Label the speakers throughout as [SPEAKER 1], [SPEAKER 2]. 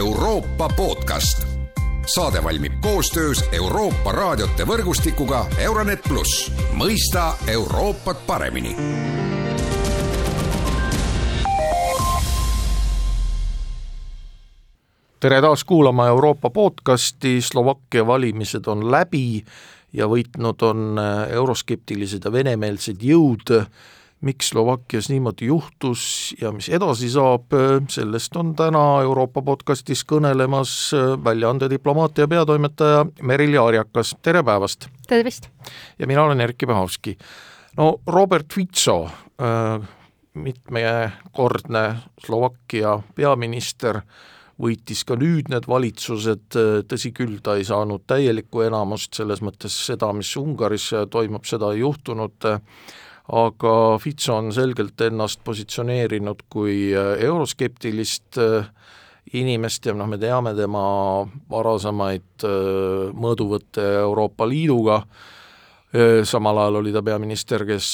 [SPEAKER 1] Euroopa podcast. saade valmib koostöös Euroopa raadiote võrgustikuga Euronet pluss, mõista Euroopat paremini
[SPEAKER 2] tere taas kuulama Euroopa podcasti, Slovakkia valimised on läbi ja võitnud on euroskeptilised ja venemeelsed jõud. Miks Slovakkias niimoodi juhtus ja mis edasi saab, äh, sellest on täna Euroopa podcastis kõnelemas äh, väljaande Diplomaatia peatoimetaja Merili Arjakas, tere päevast!
[SPEAKER 3] tervist!
[SPEAKER 2] ja mina olen Erkki Pahovski. no Robert Fico äh,, mitmekordne Slovakkia peaminister, võitis ka nüüd need valitsused, tõsi küll, ta ei saanud täielikku enamust, selles mõttes seda, mis Ungaris toimub, seda ei juhtunud, aga Fico on selgelt ennast positsioneerinud kui euroskeptilist inimest ja noh, me teame tema varasemaid mõõduvõtte Euroopa Liiduga, samal ajal oli ta peaminister, kes,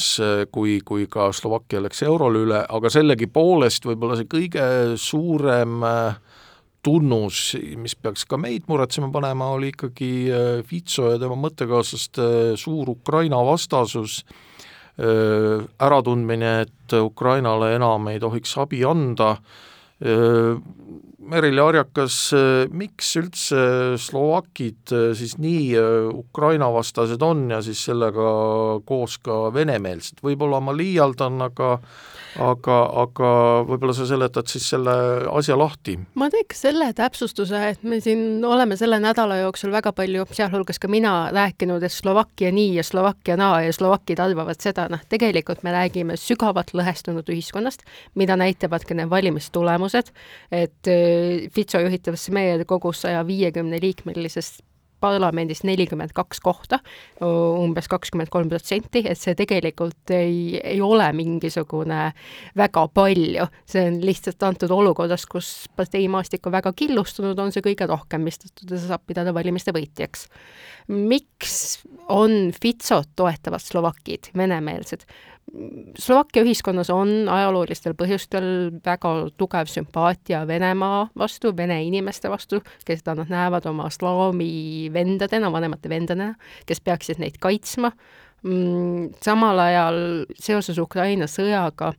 [SPEAKER 2] kui, kui ka Slovakkia läks eurole üle, aga sellegipoolest võib-olla see kõige suurem äh, tunnus, mis peaks ka meid muretsema panema, oli ikkagi äh, Fico ja tema mõttekaaslaste suur Ukraina vastasus, äh, äratundmine, et Ukrainale enam ei tohiks abi anda, Merili Arjakas, miks üldse slovakid siis nii Ukraina vastased on ja siis sellega koos ka venemeelsed, võib-olla ma liialdan, aga aga, aga võib-olla sa seletad siis selle asja lahti?
[SPEAKER 3] ma teeks selle täpsustuse, et me siin oleme selle nädala jooksul väga palju, sealhulgas ka mina, rääkinud, et Slovakkia nii ja Slovakkia naa ja slovakid arvavad seda, noh, tegelikult me räägime sügavalt lõhestunud ühiskonnast, mida näitavad ka need valimistulemused, et äh, Fitso juhitavasse meie kogus saja viiekümne liikmelisest parlamendis nelikümmend kaks kohta, umbes kakskümmend kolm protsenti, et see tegelikult ei, ei ole mingisugune väga palju, see on lihtsalt antud olukorras, kus parteimaastik on väga killustunud, on see kõige rohkem, mistõttu ta saab pidada valimiste võitjaks. miks on Fitsot toetavad slovakid, venemeelsed? Slovakkia ühiskonnas on ajaloolistel põhjustel väga tugev sümpaatia Venemaa vastu, vene inimeste vastu, kes nad näevad oma slaami vendadena, vanemate vendadena, kes peaksid neid kaitsma. Mm, samal ajal seoses Ukraina sõjaga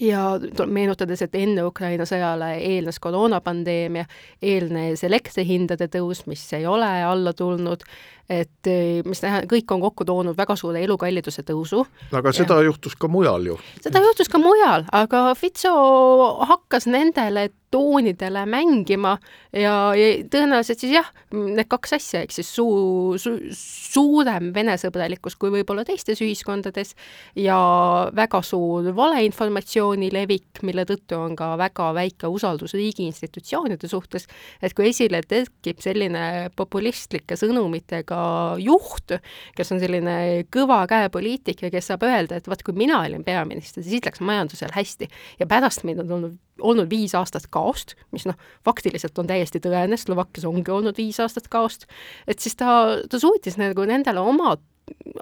[SPEAKER 3] ja meenutades, et enne Ukraina sõjale eelnes koroonapandeemia, eelnes elektrihindade tõus, mis ei ole alla tulnud, et eh, mis tähendab, kõik on kokku toonud väga suure elukalliduse tõusu.
[SPEAKER 2] aga seda ja, juhtus ka mujal ju.
[SPEAKER 3] seda juhtus ka mujal, aga Fitso hakkas nendele toonidele mängima ja, ja tõenäoliselt siis jah, need kaks asja, ehk siis suu, su, suurem venesõbralikkus kui võib-olla teistes ühiskondades ja väga suur valeinformatsiooni levik, mille tõttu on ka väga väike usaldus riigi institutsioonide suhtes, et kui esile kerkib selline populistlike sõnumitega juht, kes on selline kõva käe poliitik ja kes saab öelda, et vaat kui mina olin peaminister, siis läks majandusel hästi. Ja pärast meid on olnud olnud viis aastat kaost, mis noh, faktiliselt on täiesti tõene, Slovakkias ongi olnud viis aastat kaost, et siis ta, ta suutis nagu nendele oma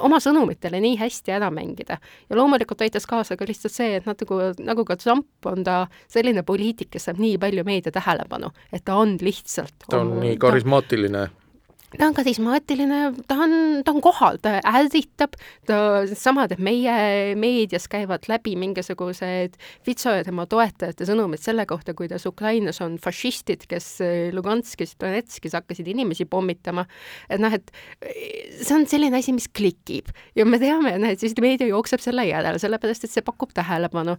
[SPEAKER 3] oma sõnumitele nii hästi ära mängida. Ja loomulikult aitas kaasa ka lihtsalt see, et natuke nagu ka Trump on ta selline poliitik, kes saab nii palju meedia tähelepanu, et ta on lihtsalt
[SPEAKER 2] ta on, on nii karismaatiline
[SPEAKER 3] ta on karismaatiline, ta on, ta on kohal, ta ärritab, ta, sama teeb meie meedias käivad läbi mingisugused Fitso ja tema toetajate sõnumid selle kohta, kuidas Ukrainas on fašistid, kes Luganskis, Donetskis hakkasid inimesi pommitama. et noh, et see on selline asi, mis klikib ja me teame, noh, et siis meedia jookseb selle järele, sellepärast et see pakub tähelepanu.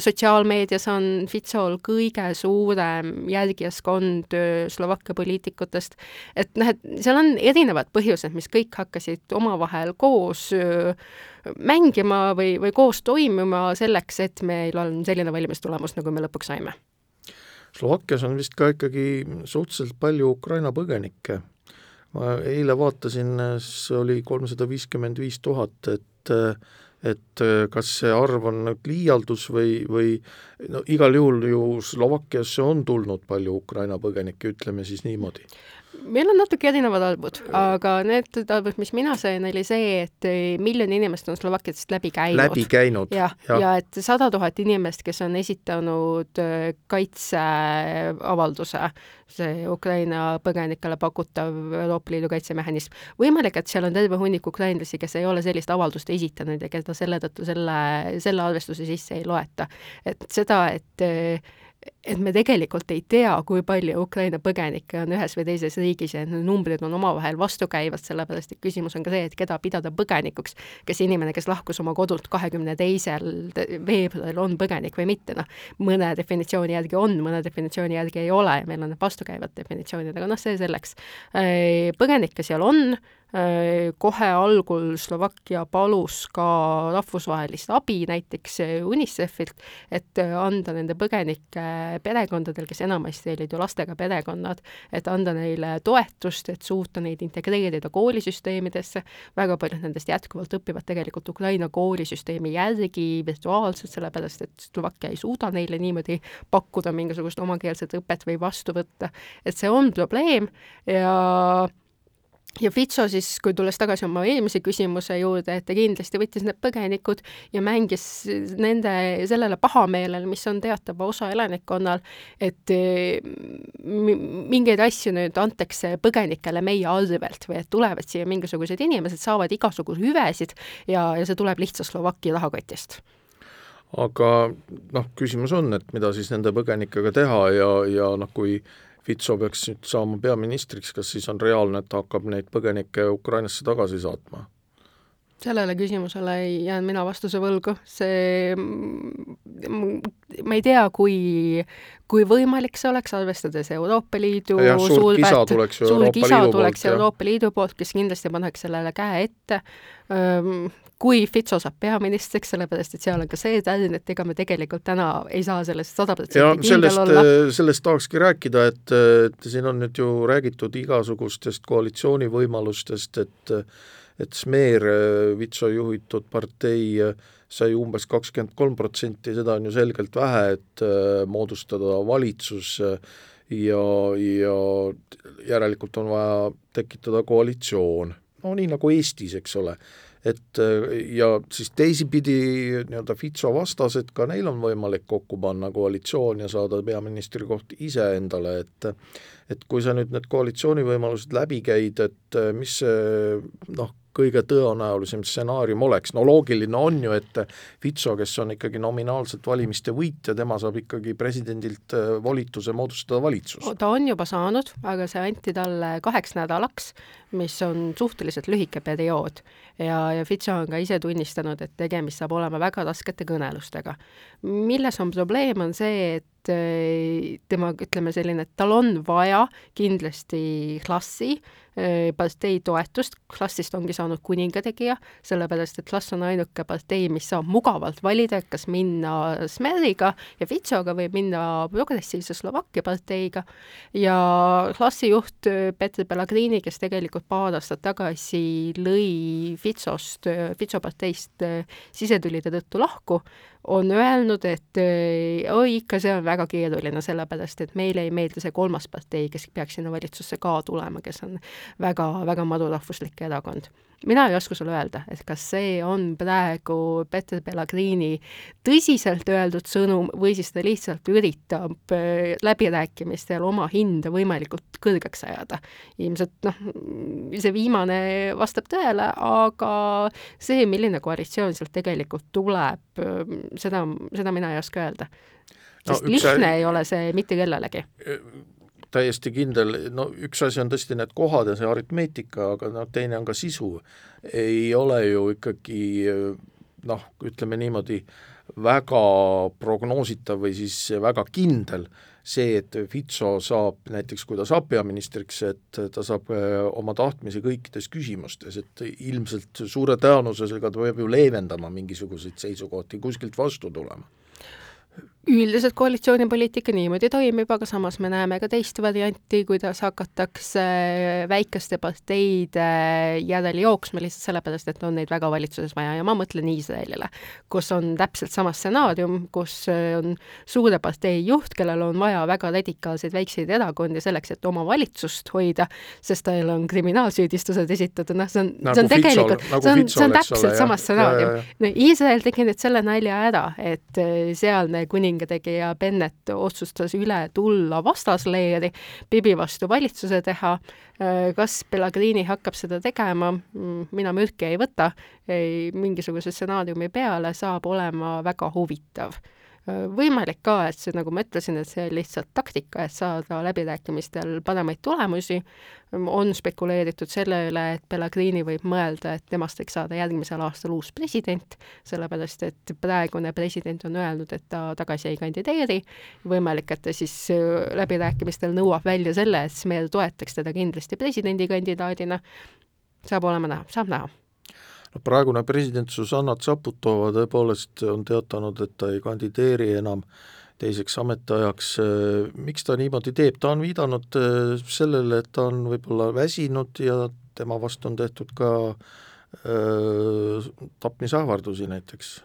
[SPEAKER 3] sotsiaalmeedias on Fitsol kõige suurem järgijaskond Slovakkia poliitikutest, et noh, et seal on erinevad põhjused, mis kõik hakkasid omavahel koos mängima või, või koos toimima selleks, et meil on selline valimistulemus, nagu me lõpuks saime.
[SPEAKER 2] Slovakkias on vist ka ikkagi suhteliselt palju Ukraina põgenikke. ma eile vaatasin, see oli kolmsada viiskümmend viis tuhat, et et kas see arv on nüüd liialdus või, või no igal juhul ju Slovakkiasse on tulnud palju Ukraina põgenikke, ütleme siis niimoodi
[SPEAKER 3] meil on natuke erinevad arvud, aga need arvud, mis mina sain, oli see, et miljon inimest on Slovakkiast läbi käinud.
[SPEAKER 2] läbi käinud.
[SPEAKER 3] jah, ja, ja et sada tuhat inimest, kes on esitanud äh, kaitseavalduse, see Ukraina põgenikele pakutav Euroopa Liidu kaitsemehhanism. võimalik, et seal on terve hunnik ukrainlasi, kes ei ole sellist avaldust esitanud ja keda selle tõttu selle, selle arvestuse sisse ei loeta. et seda, et et me tegelikult ei tea, kui palju Ukraina põgenikke on ühes või teises riigis ja need numbrid on omavahel vastukäivad, sellepärast et küsimus on ka see, et keda pidada põgenikuks. kas inimene, kes lahkus oma kodult kahekümne teisel veebruaril, on põgenik või mitte, noh, mõne definitsiooni järgi on, mõne definitsiooni järgi ei ole ja meil on need vastukäivad definitsioonid, aga noh, see selleks. põgenikke seal on kohe algul Slovakkia palus ka rahvusvahelist abi näiteks UNICEF-ilt, et anda nende põgenike perekondadel, kes enamasti olid ju lastega perekonnad, et anda neile toetust, et suuta neid integreerida koolisüsteemidesse, väga paljud nendest jätkuvalt õpivad tegelikult Ukraina koolisüsteemi järgi virtuaalselt, sellepärast et Slovakkia ei suuda neile niimoodi pakkuda mingisugust omakeelset õpet või vastu võtta, et see on probleem ja ja Fitso siis, kui tulles tagasi oma eelmise küsimuse juurde, et ta kindlasti võttis need põgenikud ja mängis nende sellele pahameelele, mis on teatava osa elanikkonnal, et mingeid asju nüüd antakse põgenikele meie arvelt või et tulevad siia mingisugused inimesed, saavad igasuguseid hüvesid ja, ja see tuleb lihtsalt Slovakkia rahakotist.
[SPEAKER 2] Aga noh, küsimus on, et mida siis nende põgenikega teha ja, ja noh, kui Fitso peaks nüüd saama peaministriks, kas siis on reaalne, et ta hakkab neid põgenikke Ukrainasse tagasi saatma?
[SPEAKER 3] sellele küsimusele ei jään mina vastuse võlgu, see, ma ei tea, kui, kui võimalik see oleks, arvestades Euroopa Liidu
[SPEAKER 2] ja, suur kisa tuleks ju
[SPEAKER 3] suur
[SPEAKER 2] Euroopa Liidu poolt,
[SPEAKER 3] Euroopa Liidu poolt, kes kindlasti paneks sellele käe ette kui Fitso saab peaministriks, sellepärast et seal on ka see tärn, et ega me tegelikult täna ei saa sellest sada protsenti kindel olla.
[SPEAKER 2] Äh, sellest tahakski rääkida, et, et siin on nüüd ju räägitud igasugustest koalitsiooni võimalustest, et et Smeer, Vitso juhitud partei sai umbes kakskümmend kolm protsenti, seda on ju selgelt vähe, et äh, moodustada valitsus ja, ja järelikult on vaja tekitada koalitsioon. no nii nagu Eestis, eks ole et ja siis teisipidi nii-öelda Fitso vastased, ka neil on võimalik kokku panna koalitsioon ja saada peaministrikoht iseendale, et et kui sa nüüd need koalitsioonivõimalused läbi käid, et mis see noh, kõige tõenäolisem stsenaarium oleks, no loogiline on ju, et Fitso, kes on ikkagi nominaalselt valimiste võitja, tema saab ikkagi presidendilt äh, volituse moodustada valitsus.
[SPEAKER 3] ta on juba saanud, aga see anti talle kaheks nädalaks, mis on suhteliselt lühike periood ja, ja Fitso on ka ise tunnistanud, et tegemist saab olema väga raskete kõnelustega. Milles on probleem, on see, et äh, tema, ütleme selline, et tal on vaja kindlasti klassi, Äh, partei toetust, klassist ongi saanud kuningategija, sellepärast et klass on ainuke partei, mis saab mugavalt valida, kas minna Smeriga ja Fitsoga või minna progressiivse Slovakkia parteiga. Ja klassijuht äh, Petr Pellegrini, kes tegelikult paar aastat tagasi lõi Fitsost, Fitso parteist sisetülide tõttu lahku, on öelnud, et oi, ikka see on väga keeruline, sellepärast et meile ei meeldi see kolmas partei, kes peaks sinna valitsusse ka tulema, kes on väga, väga madurahvuslik erakond mina ei oska sulle öelda, et kas see on praegu Peter Pellegrini tõsiselt öeldud sõnum või siis ta lihtsalt üritab äh, läbirääkimistel oma hinda võimalikult kõrgeks ajada. ilmselt noh, see viimane vastab tõele, aga see, milline koalitsioon sealt tegelikult tuleb, äh, seda, seda mina ei oska öelda. sest no, lihtne ei ole see mitte kellelegi
[SPEAKER 2] täiesti kindel, no üks asi on tõesti need kohad ja see aritmeetika, aga noh, teine on ka sisu. ei ole ju ikkagi noh, ütleme niimoodi, väga prognoositav või siis väga kindel see, et Fitso saab näiteks, kui ta saab peaministriks, et ta saab äh, oma tahtmise kõikides küsimustes, et ilmselt suure tõenäosusega ta peab ju leevendama mingisuguseid seisukohti, kuskilt vastu tulema
[SPEAKER 3] üldiselt koalitsioonipoliitika niimoodi toimib, aga samas me näeme ka teist varianti, kuidas hakatakse väikeste parteide järel jooksma lihtsalt sellepärast, et on neid väga valitsuses vaja. Ja ma mõtlen Iisraelile, kus on täpselt sama stsenaarium, kus on suure partei juht, kellel on vaja väga radikaalseid väikseid erakondi selleks, et oma valitsust hoida, sest tal on kriminaalsüüdistused esitatud, noh, see on nagu, see on tegelikult, nagu see on, see on täpselt sama stsenaarium. no Iisrael tegi nüüd selle nalja ära, et sealne kuning kuningategija Bennet otsustas üle tulla vastasleeri, Bibi vastu valitsuse teha. kas Pellegrini hakkab seda tegema, mina mürki ei võta, ei mingisuguse stsenaariumi peale, saab olema väga huvitav võimalik ka, et see, nagu ma ütlesin, et see lihtsalt taktika, et saada läbirääkimistel paremaid tulemusi, on spekuleeritud selle üle, et Pellegrini võib mõelda, et temast võiks saada järgmisel aastal uus president, sellepärast et praegune president on öelnud, et ta tagasi ei kandideeri, võimalik, et ta siis äh, läbirääkimistel nõuab välja selle, et Smer toetaks teda kindlasti presidendikandidaadina, saab olema näha, saab näha
[SPEAKER 2] no praegune president Susanna Zaputova tõepoolest on teatanud, et ta ei kandideeri enam teiseks ametiajaks, miks ta niimoodi teeb, ta on viidanud äh, sellele, et ta on võib-olla väsinud ja tema vastu on tehtud ka äh, tapmisähvardusi näiteks.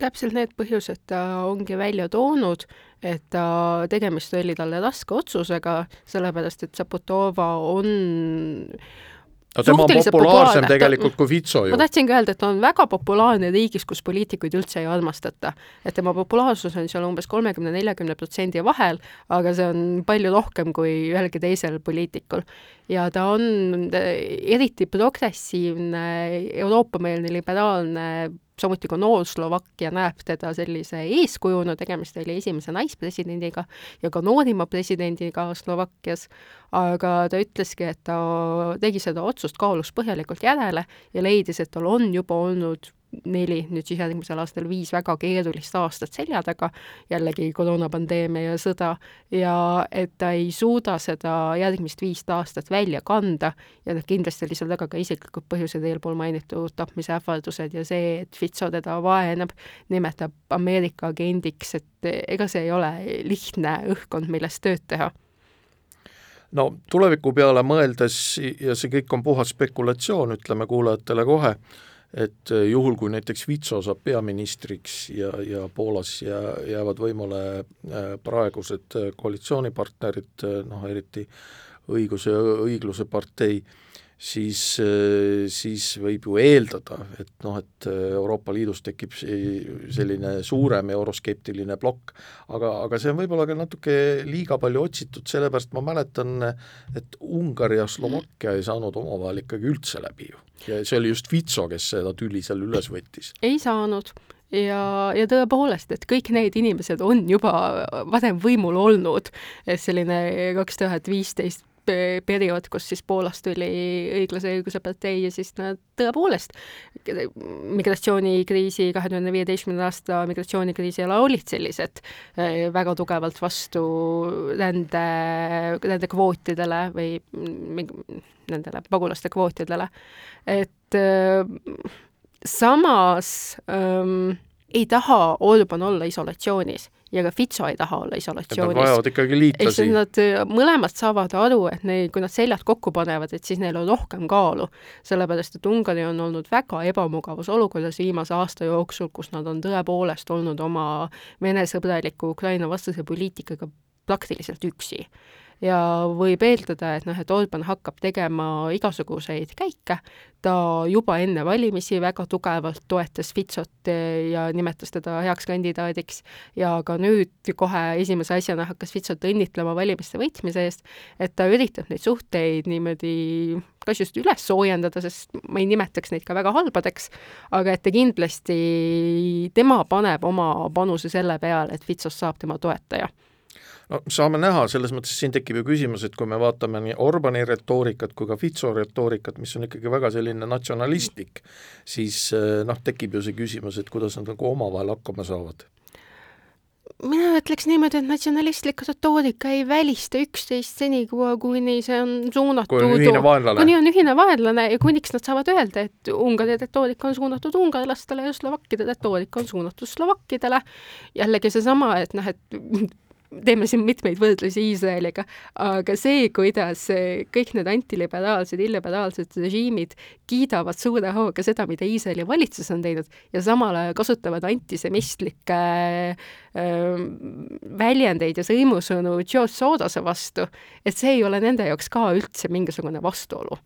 [SPEAKER 3] Täpselt need põhjused ta ongi välja toonud, et ta, tegemist oli talle raske otsusega, sellepärast et Zaputova on
[SPEAKER 2] no tema on populaarsem tegelikult ta, kui Fitso ju.
[SPEAKER 3] ma tahtsingi öelda, et ta on väga populaarne riigis, kus poliitikuid üldse ei armastata. et tema populaarsus on seal umbes kolmekümne, neljakümne protsendi vahel, aga see on palju rohkem kui ühelgi teisel poliitikul. ja ta on eriti progressiivne, Euroopa-meelne, liberaalne samuti ka noor Slovakkia näeb teda sellise eeskujuna, tegemist oli esimese naispresidendiga ja ka noorima presidendiga Slovakkias, aga ta ütleski, et ta tegi seda otsust, kaalus põhjalikult järele ja leidis, et tal on juba olnud neli, nüüd siis järgmisel aastal viis väga keerulist aastat selja taga, jällegi koroonapandeemia ja sõda, ja et ta ei suuda seda järgmist viist aastat välja kanda ja noh, kindlasti oli seal taga ka isiklikud põhjused, eelpool mainitud tapmisähvardused ja see, et Fitso teda vaenab, nimetab Ameerika agendiks, et ega see ei ole lihtne õhkkond, milles tööd teha.
[SPEAKER 2] No tuleviku peale mõeldes ja see kõik on puhas spekulatsioon, ütleme kuulajatele kohe, et äh, juhul, kui näiteks Vitso saab peaministriks ja, ja Poolas jää, jäävad võimule äh, praegused äh, koalitsioonipartnerid, noh eriti õiguse ja õigluse partei, siis, siis võib ju eeldada, et noh, et Euroopa Liidus tekib selline suurem euroskeptiline plokk, aga, aga see on võib-olla ka natuke liiga palju otsitud, sellepärast ma mäletan, et Ungari ja Slovakkia ei saanud omavahel ikkagi üldse läbi ju. Ja see oli just Vitso, kes seda tüli seal üles võttis.
[SPEAKER 3] ei saanud. Ja, ja tõepoolest, et kõik need inimesed on juba varem võimul olnud, selline kaks tuhat viisteist periood, kus siis Poolast tuli õiglase õiguse partei ja siis nad tõepoolest migratsioonikriisi, kahe tuhande viieteistkümnenda aasta migratsioonikriisi ajal olid sellised eh, väga tugevalt vastu rände, rändekvootidele või nendele pagulaste kvootidele, et äh, samas ähm, ei taha Orban olla isolatsioonis ja ka Fitso ei taha olla isolatsioonis.
[SPEAKER 2] Nad vajavad ikkagi liitlasi.
[SPEAKER 3] Nad äh, mõlemad saavad aru, et neil, kui nad seljad kokku panevad, et siis neil on rohkem kaalu. sellepärast, et Ungari on olnud väga ebamugavas olukorras viimase aasta jooksul, kus nad on tõepoolest olnud oma Vene-sõbraliku Ukraina vastase poliitikaga praktiliselt üksi ja võib eeldada, et noh, et Orban hakkab tegema igasuguseid käike, ta juba enne valimisi väga tugevalt toetas Fitsot ja nimetas teda heaks kandidaadiks. Ja ka nüüd kohe esimese asjana hakkas Fitsot õnnitlema valimiste võitmise eest, et ta üritab neid suhteid niimoodi kas just üles soojendada, sest ma ei nimetaks neid ka väga halbadeks, aga et ta kindlasti, tema paneb oma panuse selle peale, et Fitsost saab tema toetaja
[SPEAKER 2] no saame näha, selles mõttes siin tekib ju küsimus, et kui me vaatame nii Orbani retoorikat kui ka Fitso retoorikat, mis on ikkagi väga selline natsionalistlik, siis eh, noh, tekib ju see küsimus, et kuidas nad nagu omavahel hakkama saavad
[SPEAKER 3] mina ütleks niimoodi, et natsionalistlik retoorika ei välista üksteist senikaua, kuni see on suunatud
[SPEAKER 2] kui on ühine vaenlane.
[SPEAKER 3] kuni on ühine vaenlane ja kuniks nad saavad öelda, et Ungari retoorika on suunatud ungarlastele ja slovakkide retoorika on suunatud slovakkidele. jällegi seesama, et noh, et teeme siin mitmeid võrdlusi Iisraeliga, aga see, kuidas kõik need antiliberaalsed, illiberaalsed režiimid kiidavad suure hooga seda, mida Iisraeli valitsus on teinud ja samal ajal kasutavad antisemistlikke äh, väljendeid ja sõimusõnu George Sorose vastu, et see ei ole nende jaoks ka üldse mingisugune vastuolu.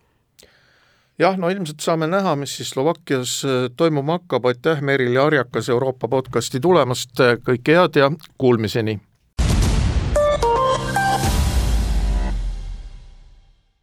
[SPEAKER 2] Jah, no ilmselt saame näha, mis siis Slovakkias toimuma hakkab, aitäh, Merili Arjakas Euroopa podcasti tulemast, kõike head ja kuulmiseni!